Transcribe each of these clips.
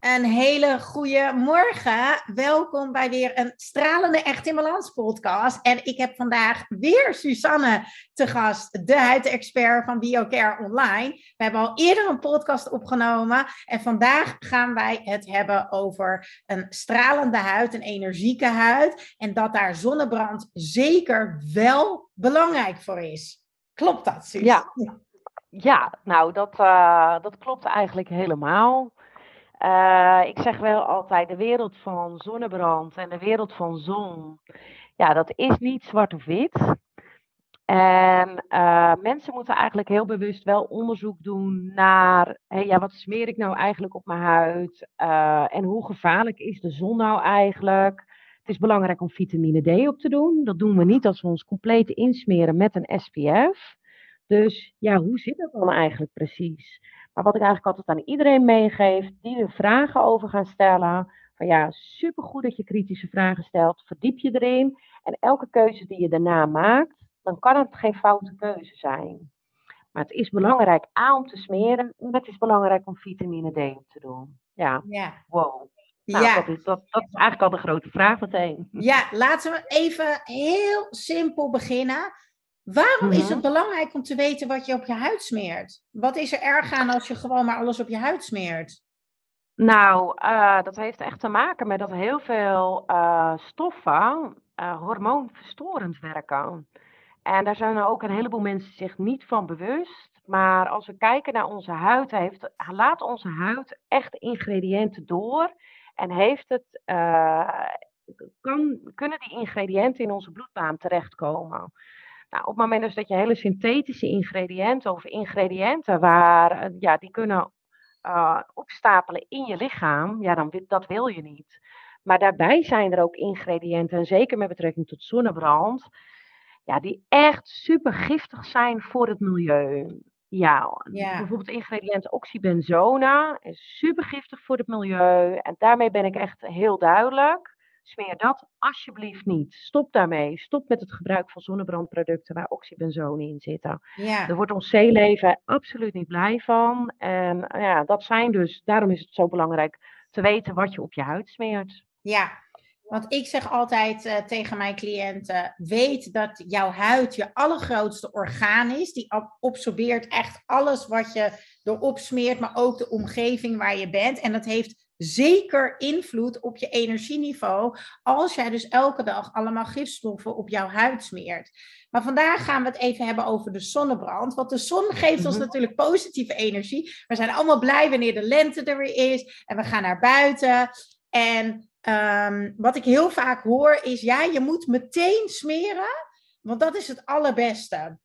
Een hele goede morgen. Welkom bij weer een stralende Echt in Balans podcast. En ik heb vandaag weer Susanne te gast, de huidexpert van BioCare Online. We hebben al eerder een podcast opgenomen en vandaag gaan wij het hebben over een stralende huid, een energieke huid. En dat daar zonnebrand zeker wel belangrijk voor is. Klopt dat, Susanne? Ja, ja nou dat, uh, dat klopt eigenlijk helemaal. Uh, ik zeg wel altijd, de wereld van zonnebrand en de wereld van zon, ja, dat is niet zwart of wit. En uh, mensen moeten eigenlijk heel bewust wel onderzoek doen naar, hey, ja, wat smeer ik nou eigenlijk op mijn huid? Uh, en hoe gevaarlijk is de zon nou eigenlijk? Het is belangrijk om vitamine D op te doen. Dat doen we niet als we ons compleet insmeren met een SPF. Dus ja, hoe zit dat dan eigenlijk precies? Maar wat ik eigenlijk altijd aan iedereen meegeef, die er vragen over gaan stellen. Van ja, supergoed dat je kritische vragen stelt. Verdiep je erin. En elke keuze die je daarna maakt, dan kan het geen foute keuze zijn. Maar het is belangrijk A om te smeren. En het is belangrijk om vitamine D op te doen. Ja, Ja. wow. Nou, ja. dat, is, dat, dat is eigenlijk al de grote vraag meteen. ja, laten we even heel simpel beginnen. Waarom is het belangrijk om te weten wat je op je huid smeert? Wat is er erg aan als je gewoon maar alles op je huid smeert? Nou, eh, dat heeft echt te maken met dat heel veel eh, stoffen eh, hormoonverstorend werken. En daar zijn er ook een heleboel mensen zich niet van bewust. Maar als we kijken naar onze huid, heeft, laat onze huid echt ingrediënten door. En heeft het, kan, kunnen die ingrediënten in onze bloedbaan terechtkomen. Nou, op het moment dus dat je hele synthetische ingrediënten of ingrediënten waar, eh, ja, die kunnen uh, opstapelen in je lichaam, ja, dan dat wil je niet. Maar daarbij zijn er ook ingrediënten, en zeker met betrekking tot zonnebrand, ja, die echt super giftig zijn voor het milieu. Ja, Ja. bijvoorbeeld ingrediënt oxybenzona is super giftig voor het milieu. En daarmee ben ik echt heel duidelijk. Smeer dat alsjeblieft niet. Stop daarmee. Stop met het gebruik van zonnebrandproducten waar oxybenzone in zitten. Ja, Daar wordt ons zeeleven absoluut niet blij van. En eh, ja, dat zijn dus, daarom is het zo belangrijk te weten wat je op je huid smeert. ja. Want ik zeg altijd eh, tegen mijn cliënten: weet dat jouw huid je allergrootste orgaan is. Die ab- absorbeert echt alles wat je erop smeert, maar ook de omgeving waar je bent. En dat heeft zeker invloed op je energieniveau. Als jij dus elke dag allemaal gifstoffen op jouw huid smeert. Maar vandaag gaan we het even hebben over de zonnebrand. Want de zon geeft ons Mhm. natuurlijk positieve energie. We zijn allemaal blij wanneer de lente er weer is. En we gaan naar buiten. En ehm, wat ik heel vaak hoor is: ja, je moet meteen smeren. Want dat is het allerbeste.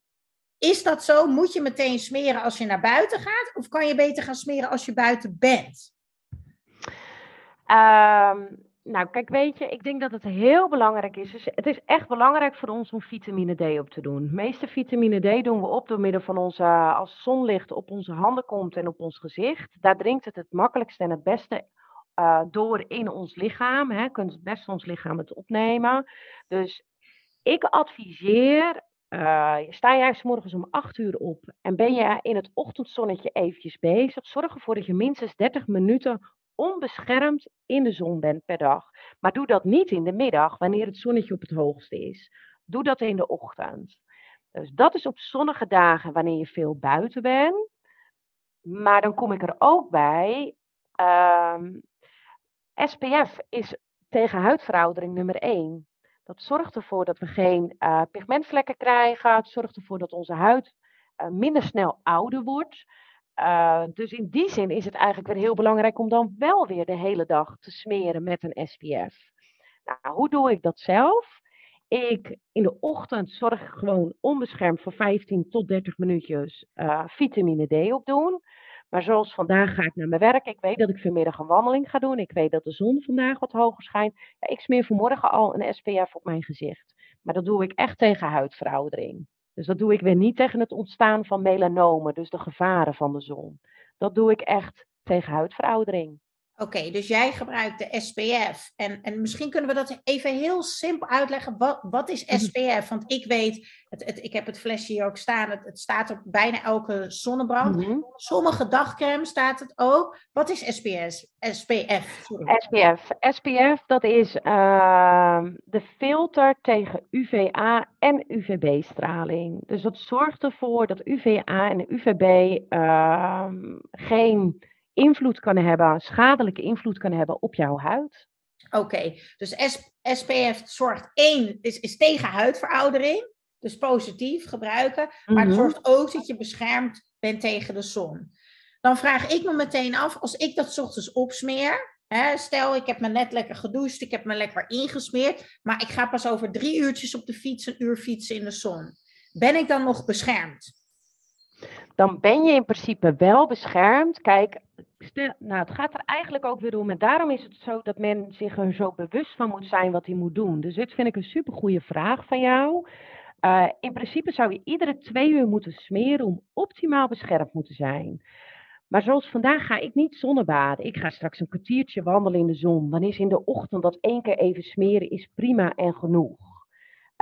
Is dat zo? Moet je meteen smeren als je naar buiten gaat? Of kan je beter gaan smeren als je buiten bent? Ehm, nou, kijk, weet je, ik denk dat het heel belangrijk is. Dus het is echt belangrijk voor ons om vitamine D op te doen. De meeste vitamine D doen we op door middel van onze, als zonlicht op onze handen komt en op ons gezicht. Daar dringt het het makkelijkste en het beste eh, door in ons lichaam. Hè. Kunt het beste ons lichaam het opnemen. Dus ik adviseer, eh, sta jij morgens om 8 uur op en ben je in het ochtendzonnetje eventjes bezig, zorg ervoor dat je minstens 30 minuten onbeschermd in de zon bent per dag. Maar doe dat niet in de middag, wanneer het zonnetje op het hoogste is. Doe dat in de ochtend. Dus dat is op zonnige dagen wanneer je veel buiten bent. Maar dan kom ik er ook bij. ehm, SPF is tegen huidveroudering nummer 1. Dat zorgt ervoor dat we geen eh, pigmentvlekken krijgen. Het zorgt ervoor dat onze huid eh, minder snel ouder wordt. Uh, dus in die zin is het eigenlijk weer heel belangrijk om dan wel weer de hele dag te smeren met een SPF. Nou, hoe doe ik dat zelf? ik in de ochtend zorg gewoon onbeschermd voor 15 tot 30 minuutjes uh, vitamine D opdoen. Maar zoals vandaag ga ik naar mijn werk. Ik weet dat ik vanmiddag een wandeling ga doen. Ik weet dat de zon vandaag wat hoger schijnt. Ja, ik smeer vanmorgen al een SPF op mijn gezicht. Maar dat doe ik echt tegen huidveroudering. Dus dat doe ik weer niet tegen het ontstaan van melanomen, dus de gevaren van de zon. Dat doe ik echt tegen huidveroudering. Oké, dus jij gebruikt de SPF. En, en misschien kunnen we dat even heel simpel uitleggen. Wat, wat is SPF? Mhm. Want ik weet, het, het, ik heb het flesje hier ook staan. Het, het staat op bijna elke zonnebrand. Mm Sommige dagcreme staat het ook. Wat is SPF? SPF, SPF. SPF, dat is uh, de filter tegen UVA en UVB-straling. Dus dat zorgt ervoor dat UVA en UVB uh, ehm, geen invloed kan hebben, schadelijke invloed kan hebben op jouw huid. Oké, dus SPF zorgt één, is, is tegen huidveroudering, dus positief gebruiken, maar het mhm. zorgt ook dat je beschermd bent tegen de zon. Dan vraag ik me meteen af, als ik dat ochtends opsmeer, hè, stel ik heb me net lekker gedoucht, ik heb me lekker ingesmeerd, maar ik ga pas over drie uurtjes op de fiets, een uur fietsen in de zon. Ben ik dan nog beschermd? dan ben je in principe wel beschermd. Kijk, nou, het gaat er eigenlijk ook weer om. En daarom is het zo dat men zich er zo bewust van moet zijn wat hij moet doen. Dus dit vind ik een supergoeie vraag van jou. Uh, in principe zou je iedere twee uur moeten smeren om optimaal beschermd moeten zijn. Maar zoals vandaag ga ik niet zonnebaden. Ik ga straks een kwartiertje wandelen in de zon. Dan is in de ochtend dat één keer even smeren is prima en genoeg.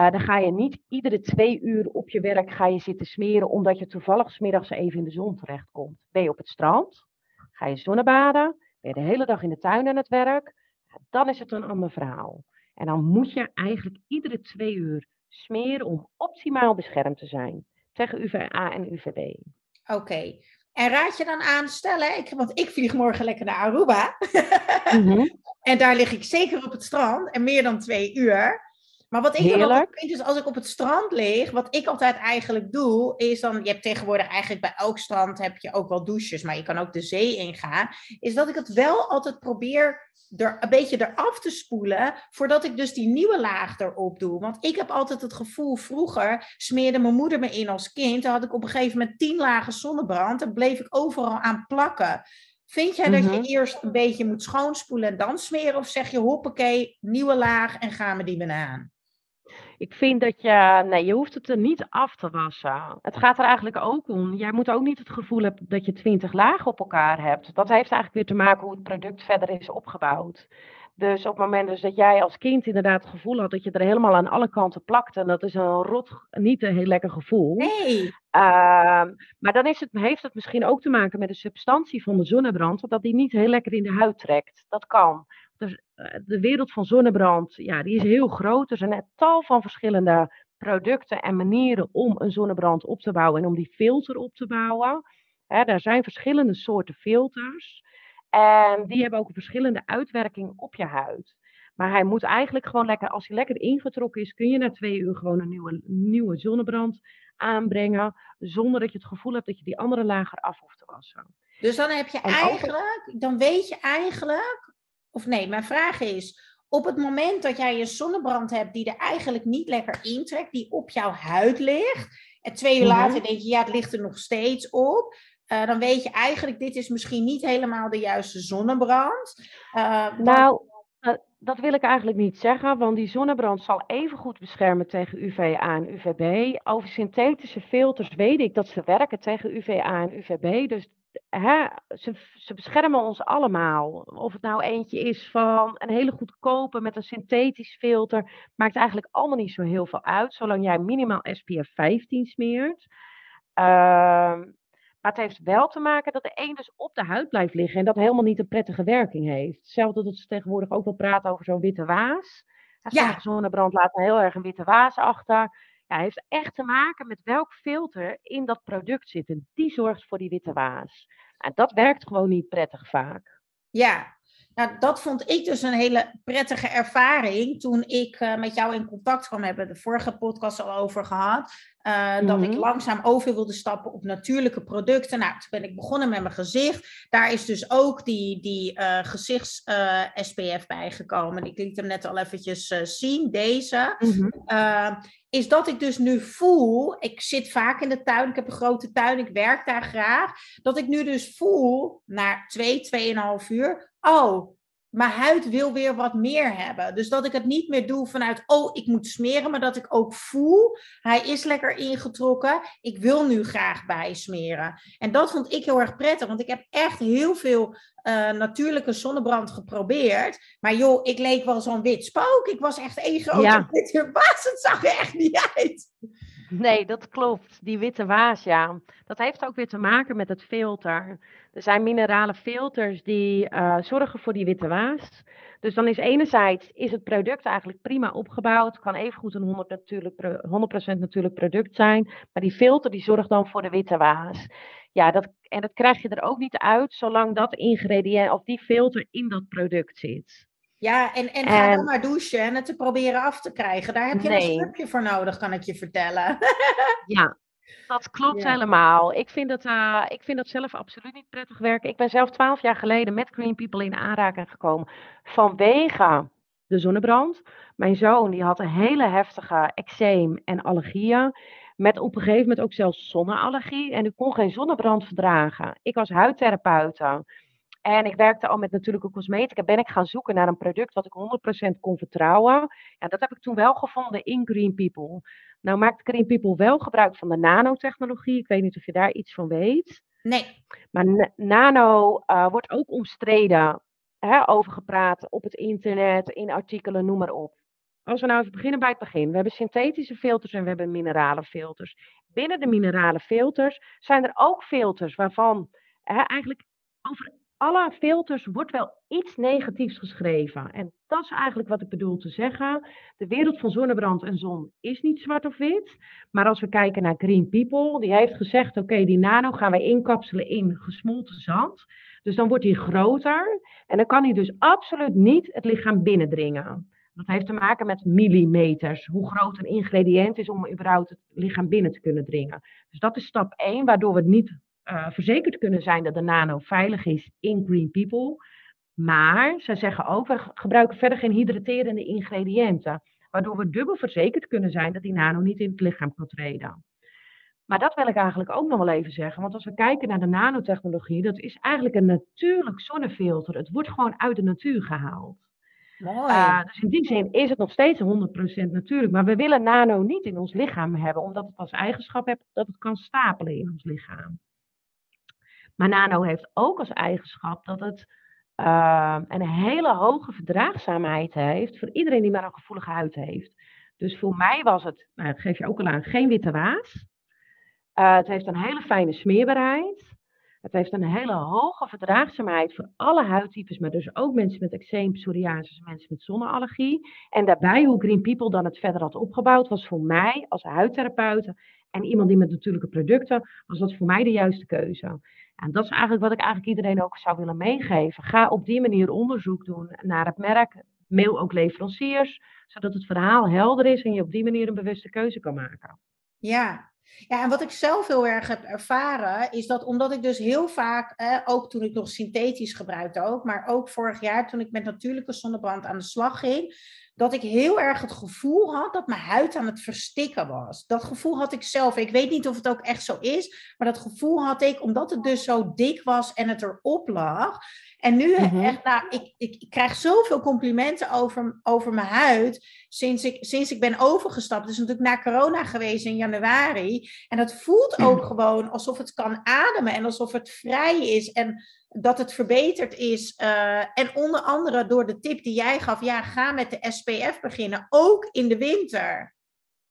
Uh, dan ga je niet iedere twee uur op je werk ga je zitten smeren omdat je toevallig smiddags even in de zon terechtkomt. Ben je op het strand, ga je zonnebaden, ben je de hele dag in de tuin aan het werk, dan is het een ander verhaal. En dan moet je eigenlijk iedere twee uur smeren om optimaal beschermd te zijn tegen UVA en UVB. Oké. En raad je dan aan, stellen, ik, want ik vlieg morgen lekker naar Aruba. Mhm. en daar lig ik zeker op het strand en meer dan twee uur. Maar wat ik dan ook vind, is als ik op het strand lig, wat ik altijd eigenlijk doe, is dan, je hebt tegenwoordig eigenlijk bij elk strand heb je ook wel douches, maar je kan ook de zee ingaan, is dat ik het wel altijd probeer er een beetje eraf te spoelen, voordat ik dus die nieuwe laag erop doe. Want ik heb altijd het gevoel, vroeger smeerde mijn moeder me in als kind, dan had ik op een gegeven moment tien lagen zonnebrand en bleef ik overal aan plakken. Vind jij dat je mhm. eerst een beetje moet schoonspoelen en dan smeren? Of zeg je hoppakee, nieuwe laag en gaan we die weer aan? Ik vind dat je, nee, je hoeft het er niet af te wassen. Het gaat er eigenlijk ook om. Jij moet ook niet het gevoel hebben dat je twintig lagen op elkaar hebt. Dat heeft eigenlijk weer te maken hoe het product verder is opgebouwd. Dus op het moment dus dat jij als kind inderdaad het gevoel had dat je er helemaal aan alle kanten plakte, en dat is een rot, niet een heel lekker gevoel. Nee. Ehm, maar dan is het, heeft het misschien ook te maken met de substantie van de zonnebrand, dat die niet heel lekker in de huid trekt. Dat kan. Dus eh, de wereld van zonnebrand, ja, die is heel groot. Er zijn een tal van verschillende producten en manieren om een zonnebrand op te bouwen en om die filter op te bouwen. Hè, er zijn verschillende soorten filters. En die hebben ook een verschillende uitwerking op je huid. Maar hij moet eigenlijk gewoon lekker, als hij lekker ingetrokken is, kun je na twee uur gewoon een nieuwe, nieuwe zonnebrand aanbrengen. Zonder dat je het gevoel hebt dat je die andere lager af hoeft te wassen. Dus dan heb je eigenlijk, dan weet je eigenlijk of nee, mijn vraag is: op het moment dat jij een zonnebrand hebt die er eigenlijk niet lekker intrekt, die op jouw huid ligt, en twee uur later denk je, ja, het ligt er nog steeds op. Uh, dan weet je eigenlijk, dit is misschien niet helemaal de juiste zonnebrand. Uh, nou, uh, dat wil ik eigenlijk niet zeggen, want die zonnebrand zal even goed beschermen tegen UVA en UVB. Over synthetische filters weet ik dat ze werken tegen UVA en UVB, dus hè, ze, ze, beschermen ons allemaal. Of het nou eentje is van een hele goedkope met een synthetisch filter, maakt eigenlijk allemaal niet zo heel veel uit, zolang jij minimaal SPF 15 smeert. Ehm, maar het heeft wel te maken dat de een dus op de huid blijft liggen en dat helemaal niet een prettige werking heeft. Hetzelfde dat ze tegenwoordig ook wel praten over zo'n witte waas. Ja. Zonnebrand laat heel erg een witte waas achter. Ja, heeft echt te maken met welk filter in dat product zit. En die zorgt voor die witte waas. En dat werkt gewoon niet prettig vaak. Ja, Nou, dat vond ik dus een hele prettige ervaring toen ik uh, met jou in contact kwam. We hebben de vorige podcast al over gehad. Uh, Dat ik mhm. langzaam over wilde stappen op natuurlijke producten. Nou, toen ben ik begonnen met mijn gezicht. Daar is dus ook die, die uh, gezichts-SPF bijgekomen. Ik liet hem net al eventjes zien, deze. Mm is dat ik dus nu voel, ik zit vaak in de tuin, ik heb een grote tuin, ik werk daar graag, dat ik nu dus voel, na twee, tweeënhalf uur, oh, mijn huid wil weer wat meer hebben. Dus dat ik het niet meer doe vanuit, oh, ik moet smeren, maar dat ik ook voel, hij is lekker ingetrokken, ik wil nu graag bijsmeren. En dat vond ik heel erg prettig, want ik heb echt heel veel uh, natuurlijke zonnebrand geprobeerd. Maar joh, ik leek wel zo'n wit spook. Ik was echt één grote ja. witte waas. Het zag er echt niet uit. Nee, dat klopt. Die witte waas, ja. Dat heeft ook weer te maken met het filter. Er zijn minerale filters die uh, zorgen voor die witte waas. Dus dan is enerzijds is het product eigenlijk prima opgebouwd. Kan evengoed een 100%, natuurlijk, 100 natuurlijk product zijn. Maar die filter die zorgt dan voor de witte waas. Ja, dat, en dat krijg je er ook niet uit zolang dat ingrediënt of die filter in dat product zit. Ja, en, en ga dan maar douchen en het te proberen af te krijgen. Daar heb je een stukje voor nodig, kan ik je vertellen. ja, dat klopt helemaal. Ik vind, dat, uh, ik vind dat zelf absoluut niet prettig werken. Ik ben zelf twaalf jaar geleden met Green People in aanraking gekomen vanwege de zonnebrand. Mijn zoon die had een hele heftige eczeem en allergieën. Met op een gegeven moment ook zelfs zonneallergie. En ik kon geen zonnebrand verdragen. Ik was huidtherapeute. En ik werkte al met natuurlijke cosmetica. Ben ik gaan zoeken naar een product wat ik 100% kon vertrouwen. En dat heb ik toen wel gevonden in Green People. Nou maakt Green People wel gebruik van de nanotechnologie. Ik weet niet of je daar iets van weet. Nee. Maar nano uh, wordt ook omstreden, hè, over gepraat op het internet, in artikelen, noem maar op. Als we nou even beginnen bij het begin. We hebben synthetische filters en we hebben minerale filters. Binnen de minerale filters zijn er ook filters waarvan hè, eigenlijk over alle filters wordt wel iets negatiefs geschreven. En dat is eigenlijk wat ik bedoel te zeggen. De wereld van zonnebrand en zon is niet zwart of wit. Maar als we kijken naar Green People, die heeft gezegd: oké, die nano gaan wij inkapselen in gesmolten zand. Dus dan wordt hij groter. En dan kan hij dus absoluut niet het lichaam binnendringen. Dat heeft te maken met millimeters, hoe groot een ingrediënt is om überhaupt het lichaam binnen te kunnen dringen. Dus dat is stap 1, waardoor we niet uh, verzekerd kunnen zijn dat de nano veilig is in Green People. Maar zij zeggen ook, we gebruiken verder geen hydraterende ingrediënten. Waardoor we dubbel verzekerd kunnen zijn dat die nano niet in het lichaam kan treden. Maar dat wil ik eigenlijk ook nog wel even zeggen. Want als we kijken naar de nanotechnologie, dat is eigenlijk een natuurlijk zonnefilter. Het wordt gewoon uit de natuur gehaald. Uh, dus in die zin is het nog steeds 100% natuurlijk. Maar we willen nano niet in ons lichaam hebben, omdat het als eigenschap heeft dat het kan stapelen in ons lichaam. Maar nano heeft ook als eigenschap dat het uh, een hele hoge verdraagzaamheid heeft voor iedereen die maar een gevoelige huid heeft. Dus voor mij was het, nou, dat geef je ook al aan, geen witte waas. Uh, het heeft een hele fijne smeerbaarheid. Het heeft een hele hoge verdraagzaamheid voor alle huidtypes, maar dus ook mensen met eczeem, psoriasis, mensen met zonneallergie. En daarbij, hoe Green People dan het verder had opgebouwd, was voor mij als huidtherapeute en iemand die met natuurlijke producten, was dat voor mij de juiste keuze. En dat is eigenlijk wat ik eigenlijk iedereen ook zou willen meegeven. Ga op die manier onderzoek doen naar het merk. Mail ook leveranciers, zodat het verhaal helder is en je op die manier een bewuste keuze kan maken. Ja, ja, en wat ik zelf heel erg heb ervaren, is dat omdat ik dus heel vaak, ook toen ik nog synthetisch gebruikte ook, maar ook vorig jaar toen ik met natuurlijke zonnebrand aan de slag ging, dat ik heel erg het gevoel had dat mijn huid aan het verstikken was. Dat gevoel had ik zelf. Ik weet niet of het ook echt zo is, maar dat gevoel had ik omdat het dus zo dik was en het erop lag. En nu, mm echt, nou, ik, ik, ik, krijg zoveel complimenten over, over mijn huid sinds ik, sinds ik ben overgestapt. Het is natuurlijk na corona geweest in januari. En dat voelt ook gewoon alsof het kan ademen en alsof het vrij is. En dat het verbeterd is. Uh, en onder andere door de tip die jij gaf, ja, ga met de SPF beginnen, ook in de winter.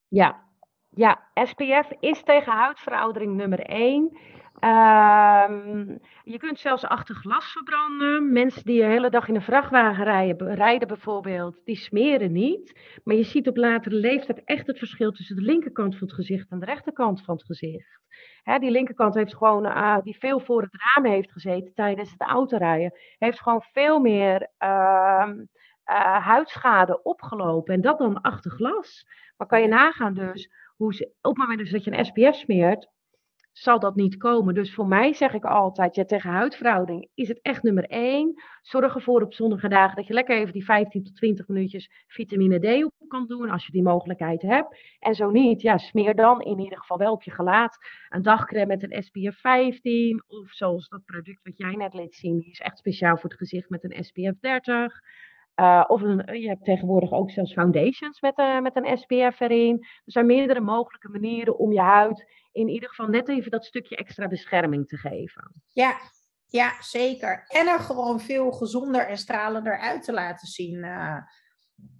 Ja, ja SPF is tegen huidveroudering nummer 1. Ehm, je kunt zelfs achter glas verbranden. Mensen die de hele dag in een vrachtwagen rijden, rijden bijvoorbeeld, die smeren niet. Maar je ziet op latere leeftijd echt het verschil tussen de linkerkant van het gezicht en de rechterkant van het gezicht. Hè, die linkerkant heeft gewoon, uh, die veel voor het raam heeft gezeten tijdens het autorijden, heeft gewoon veel meer uh, uh, huidschade opgelopen. En dat dan achter glas. Maar kan je nagaan dus, hoe ze, op het moment dus dat je een SPF smeert, zal dat niet komen. Dus voor mij zeg ik altijd, ja, tegen huidverhouding is het echt nummer één. Zorg ervoor op zonnige dagen dat je lekker even die 15 tot 20 minuutjes vitamine D op kan doen, als je die mogelijkheid hebt. En zo niet, ja, smeer dan in ieder geval wel op je gelaat een dagcreme met een SPF 15. Of zoals dat product wat jij net liet zien, die is echt speciaal voor het gezicht met een SPF 30. Uh, of een, je hebt tegenwoordig ook zelfs foundations met, uh, met een SPF erin. Er zijn meerdere mogelijke manieren om je huid in ieder geval net even dat stukje extra bescherming te geven. Ja, ja zeker. En er gewoon veel gezonder en stralender uit te laten zien. Uh,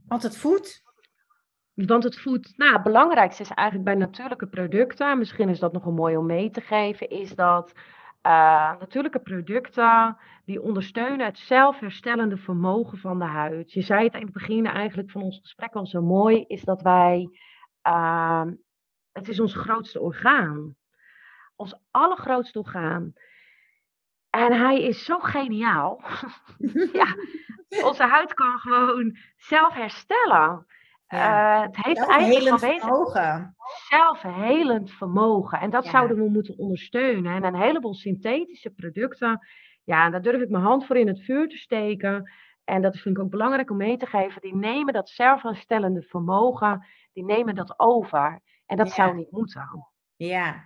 want het voedt. Want het voedt, nou, het belangrijkste is eigenlijk bij natuurlijke producten, misschien is dat nog een mooi om mee te geven, is dat uh, natuurlijke producten die ondersteunen het zelfherstellende vermogen van de huid. Je zei het in het begin eigenlijk van ons gesprek al zo mooi, is dat wij, uh, het is ons grootste orgaan. Ons allergrootste orgaan. En hij is zo geniaal. ja, onze huid kan gewoon zelf herstellen. Ja. Uh, het heeft eigenlijk vermogen. zelfhelend vermogen. En dat ja. zouden we moeten ondersteunen. En een heleboel synthetische producten, ja, daar durf ik mijn hand voor in het vuur te steken. En dat vind ik ook belangrijk om mee te geven. Die nemen dat zelfherstellende vermogen, die nemen dat over. En dat ja. zou niet moeten. Ja,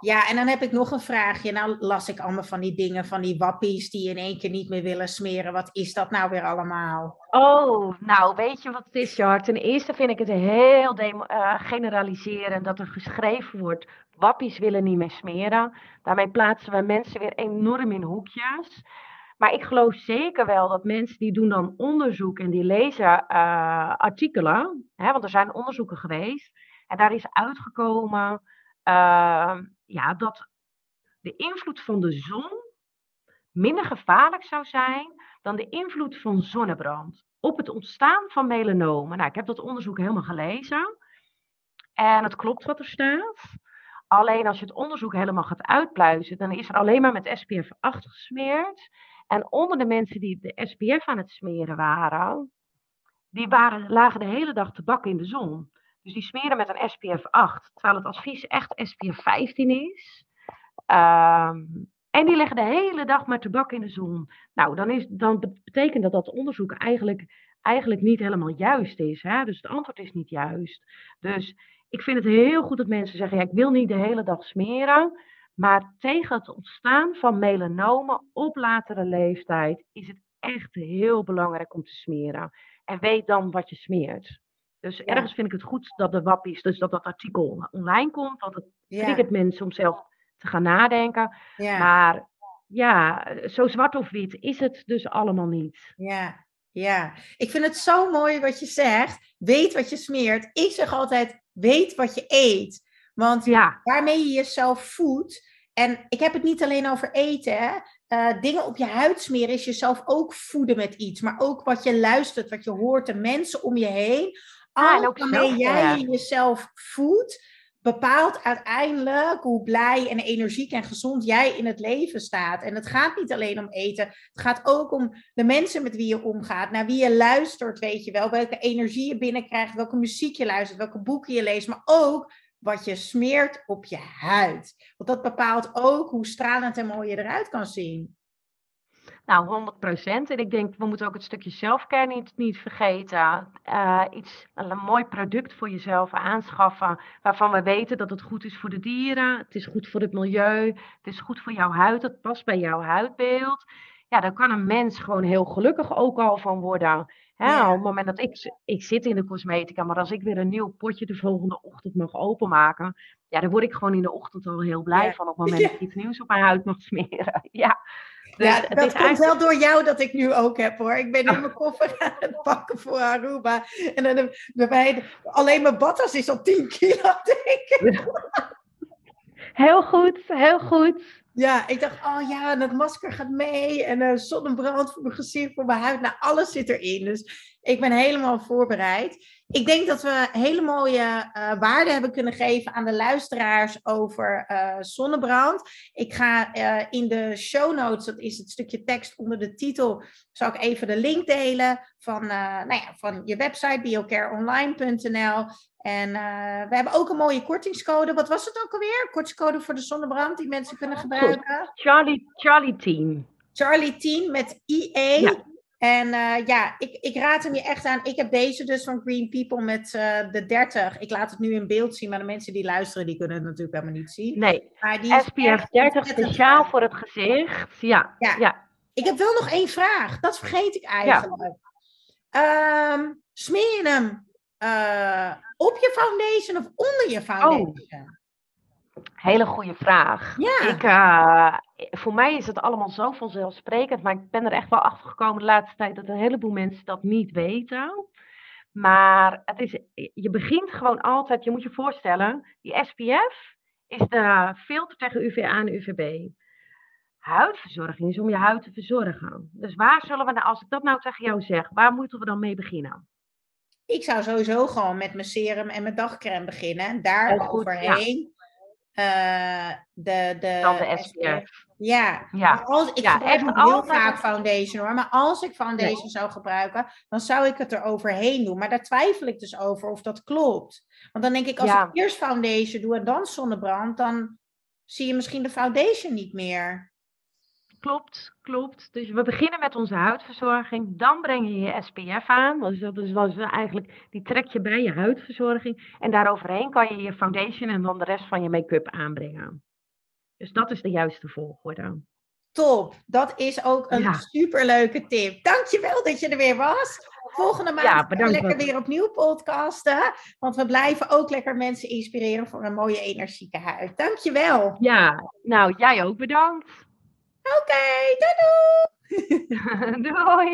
ja, en dan heb ik nog een vraagje. Nou las ik allemaal van die dingen, van die wappies die in één keer niet meer willen smeren. Wat is dat nou weer allemaal? Oh, nou weet je wat het is, Jar? Ten eerste vind ik het heel uh, generaliserend dat er geschreven wordt... wappies willen niet meer smeren. Daarmee plaatsen we mensen weer enorm in hoekjes. Maar ik geloof zeker wel dat mensen die doen dan onderzoek en die lezen uh, artikelen... Hè, want er zijn onderzoeken geweest en daar is uitgekomen... Uh, ja, dat de invloed van de zon minder gevaarlijk zou zijn dan de invloed van zonnebrand op het ontstaan van melanomen. Nou, ik heb dat onderzoek helemaal gelezen en het klopt wat er staat. Alleen als je het onderzoek helemaal gaat uitpluizen, dan is er alleen maar met SPF 8 gesmeerd. En onder de mensen die de SPF aan het smeren waren, die waren, lagen de hele dag te bakken in de zon. Dus die smeren met een SPF 8, terwijl het advies echt SPF 15 is. Um, en die leggen de hele dag maar tabak in de zon. Nou, dan, is, dan betekent dat dat onderzoek eigenlijk, eigenlijk niet helemaal juist is. Hè? Dus het antwoord is niet juist. Dus ik vind het heel goed dat mensen zeggen: ja, ik wil niet de hele dag smeren. Maar tegen het ontstaan van melanomen op latere leeftijd is het echt heel belangrijk om te smeren. En weet dan wat je smeert. Dus ja. ergens vind ik het goed dat de wappies, dus dat dat artikel online komt, want het triggert ja. mensen om zelf te gaan nadenken. Ja. Maar ja, zo zwart of wit is het dus allemaal niet. Ja, ja. Ik vind het zo mooi wat je zegt. Weet wat je smeert. Ik zeg altijd, weet wat je eet. Want waarmee je jezelf voedt. En ik heb het niet alleen over eten. Hè? Uh, dingen op je huid smeren is jezelf ook voeden met iets. Maar ook wat je luistert, wat je hoort, de mensen om je heen alles ah, waarmee jij jezelf voedt, bepaalt uiteindelijk hoe blij en energiek en gezond jij in het leven staat. En het gaat niet alleen om eten, het gaat ook om de mensen met wie je omgaat, naar wie je luistert, weet je wel, welke energie je binnenkrijgt, welke muziek je luistert, welke boeken je leest, maar ook wat je smeert op je huid. Want dat bepaalt ook hoe stralend en mooi je eruit kan zien. Nou, 100 procent. En ik denk, we moeten ook het stukje zelfcare niet, niet vergeten. Uh, iets, een mooi product voor jezelf aanschaffen, waarvan we weten dat het goed is voor de dieren, het is goed voor het milieu, het is goed voor jouw huid, het past bij jouw huidbeeld. Ja, daar kan een mens gewoon heel gelukkig ook al van worden. Hè? Ja. Op het moment dat ik, ik zit in de cosmetica, maar als ik weer een nieuw potje de volgende ochtend mag openmaken, ja, dan word ik gewoon in de ochtend al heel blij ja. van op het moment dat ik iets nieuws op mijn huid mag smeren. Ja. Dus ja, dat komt eigenlijk... wel door jou dat ik nu ook heb hoor. Ik ben in mijn koffer aan het pakken voor Aruba. En dan bij alleen mijn badtas is al 10 kilo, denk ik. Heel goed, heel goed. Ja, ik dacht, oh ja, dat masker gaat mee en uh, zonnebrand voor mijn gezicht, voor mijn huid. Nou, alles zit erin. Dus ik ben helemaal voorbereid. Ik denk dat we hele mooie uh, waarden hebben kunnen geven aan de luisteraars over uh, zonnebrand. Ik ga in de show notes, dat is het stukje tekst onder de titel, zal ik even de link delen van, nou ja, van je website biocareonline.nl. En we hebben ook een mooie kortingscode. Wat was het ook alweer? Kortingscode voor de zonnebrand die mensen kunnen gebruiken. Charlie, Charlie 10. Charlie 10 met IE. Ja. En uh, ja, ik, ik raad hem je echt aan. Ik heb deze dus van Green People met uh, de 30. Ik laat het nu in beeld zien, maar de mensen die luisteren, die kunnen het natuurlijk helemaal niet zien. Nee, maar die SPF 30 speciaal voor het gezicht. Ja, ja. ja. Ik heb wel nog één vraag. Dat vergeet ik eigenlijk. Ja. Um, smeer je hem uh, op je foundation of onder je foundation? Oh. Hele goede vraag. Ja. Ik, uh, voor mij is het allemaal zo vanzelfsprekend, maar ik ben er echt wel achter gekomen de laatste tijd dat een heleboel mensen dat niet weten. Maar het is, je begint gewoon altijd, je moet je voorstellen, die SPF is de filter tegen UVA en UVB. Huidverzorging is om je huid te verzorgen. Dus waar zullen we nou, als ik dat nou tegen jou zeg, waar moeten we dan mee beginnen? Ik zou sowieso gewoon met mijn serum en mijn dagcreme beginnen. En daar overheen uh, de, de, Dan de SPF. Ja, ja. als, ik ja, gebruik heel vaak foundation hoor. Maar als ik foundation zou gebruiken, dan zou ik het er overheen doen. Maar daar twijfel ik dus over of dat klopt. Want dan denk ik, als ik eerst foundation doe en dan zonnebrand, dan zie je misschien de foundation niet meer klopt, klopt. Dus we beginnen met onze huidverzorging. Dan breng je je SPF aan. Dus dat is, eigenlijk, die trek je bij je huidverzorging. En daaroverheen kan je je foundation en dan de rest van je make-up aanbrengen. Dus dat is de juiste volgorde. Top, dat is ook een superleuke tip. Dankjewel dat je er weer was. Volgende maand ja, lekker weer opnieuw podcasten. Want we blijven ook lekker mensen inspireren voor een mooie energieke huid. Dankjewel. Ja, nou jij ook bedankt. Oké, okay, doei doei! doei!